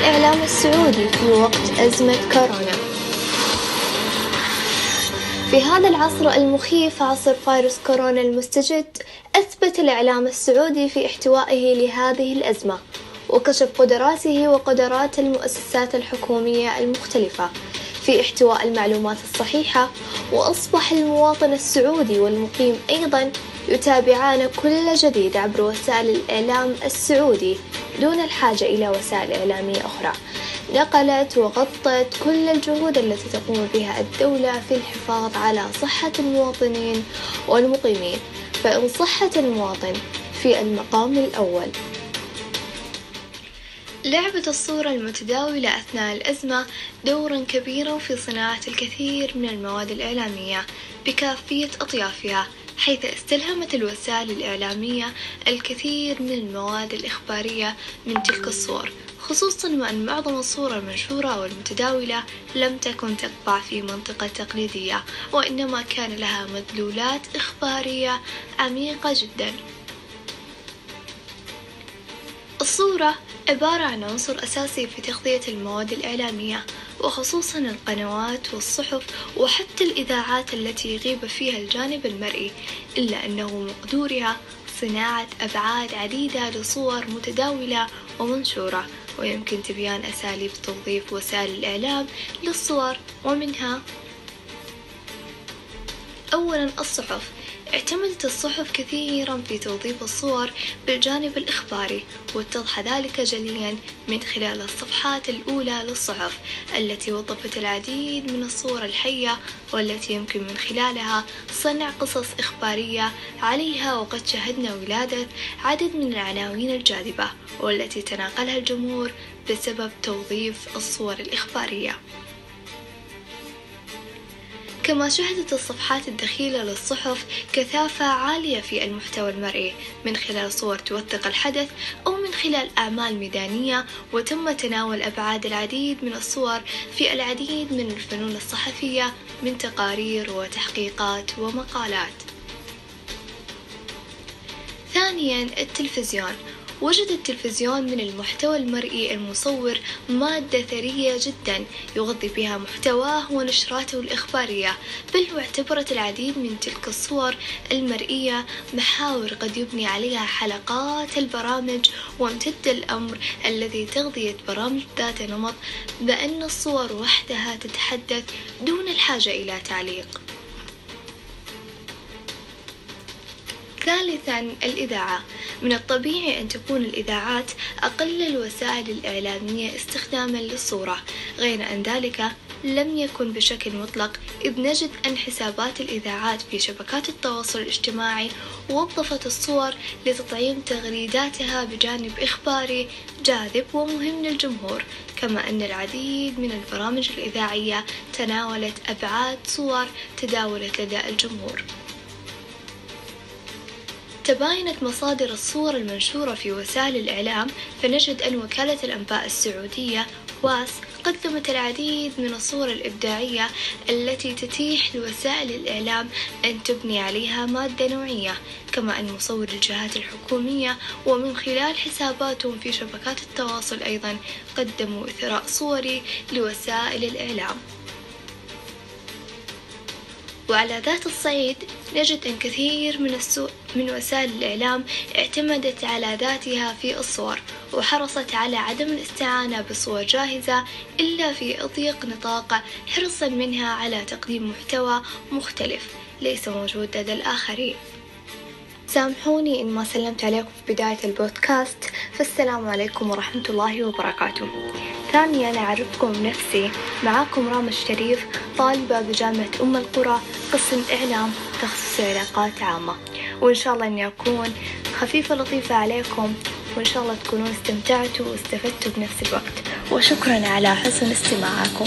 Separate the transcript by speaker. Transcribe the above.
Speaker 1: الإعلام السعودي في وقت أزمة كورونا. في هذا العصر المخيف عصر فيروس كورونا المستجد أثبت الإعلام السعودي في احتوائه لهذه الأزمة وكشف قدراته وقدرات المؤسسات الحكومية المختلفة في احتواء المعلومات الصحيحة وأصبح المواطن السعودي والمقيم أيضا يتابعان كل جديد عبر وسائل الإعلام السعودي دون الحاجة إلى وسائل إعلامية أخرى. نقلت وغطت كل الجهود التي تقوم بها الدولة في الحفاظ على صحة المواطنين والمقيمين. فإن صحة المواطن في المقام الأول. لعبت الصورة المتداولة أثناء الأزمة دورا كبيرا في صناعة الكثير من المواد الإعلامية بكافية أطيافها. حيث استلهمت الوسائل الإعلامية الكثير من المواد الإخبارية من تلك الصور خصوصا وأن معظم الصور المنشورة والمتداولة لم تكن تقع في منطقة تقليدية وإنما كان لها مدلولات إخبارية عميقة جدا. الصورة عبارة عن عنصر أساسي في تغذية المواد الإعلامية وخصوصا القنوات والصحف وحتى الإذاعات التي يغيب فيها الجانب المرئي إلا أنه مقدورها صناعة أبعاد عديدة لصور متداولة ومنشورة. ويمكن تبيان أساليب توظيف وسائل الإعلام للصور ومنها أولا الصحف. اعتمدت الصحف كثيرا في توظيف الصور بالجانب الإخباري واتضح ذلك جليا من خلال الصفحات الأولى للصحف التي وظفت العديد من الصور الحية والتي يمكن من خلالها صنع قصص إخبارية عليها وقد شهدنا ولادة عدد من العناوين الجاذبة والتي تناقلها الجمهور بسبب توظيف الصور الإخبارية. كما شهدت الصفحات الدخيلة للصحف كثافة عالية في المحتوى المرئي من خلال صور توثق الحدث أو من خلال أعمال ميدانية وتم تناول أبعاد العديد من الصور في العديد من الفنون الصحفية من تقارير وتحقيقات ومقالات. ثانيا التلفزيون. وجد التلفزيون من المحتوى المرئي المصور مادة ثرية جدا يغذي بها محتواه ونشراته الإخبارية بل واعتبرت العديد من تلك الصور المرئية محاور قد يبني عليها حلقات البرامج وامتد الأمر الذي تغذية برامج ذات نمط بأن الصور وحدها تتحدث دون الحاجة إلى تعليق. ثالثا الإذاعة. من الطبيعي أن تكون الإذاعات أقل الوسائل الإعلامية استخداما للصورة. غير أن ذلك لم يكن بشكل مطلق إذ نجد أن حسابات الإذاعات في شبكات التواصل الاجتماعي وظفت الصور لتطعيم تغريداتها بجانب إخباري جاذب ومهم للجمهور. كما أن العديد من البرامج الإذاعية تناولت أبعاد صور تداولت لدى الجمهور. تباينت مصادر الصور المنشورة في وسائل الإعلام فنجد أن وكالة الأنباء السعودية واس قدمت العديد من الصور الإبداعية التي تتيح لوسائل الإعلام أن تبني عليها مادة نوعية كما أن مصور الجهات الحكومية ومن خلال حساباتهم في شبكات التواصل أيضا قدموا إثراء صوري لوسائل الإعلام. وعلى ذات الصعيد نجد أن كثير من السوء من وسائل الإعلام اعتمدت على ذاتها في الصور وحرصت على عدم الاستعانة بصور جاهزة إلا في أضيق نطاق حرصا منها على تقديم محتوى مختلف ليس موجود لدى الآخرين. سامحوني إن ما سلمت عليكم في بداية البودكاست فالسلام عليكم ورحمة الله وبركاته. ثانيا أعرفكم نفسي. معاكم رام الشريف طالبة بجامعة أم القرى قسم إعلام تخصص علاقات عامة. وإن شاء الله إني أكون خفيفة لطيفة عليكم وإن شاء الله تكونون استمتعتوا واستفدتوا بنفس الوقت. وشكرا على حسن استماعكم.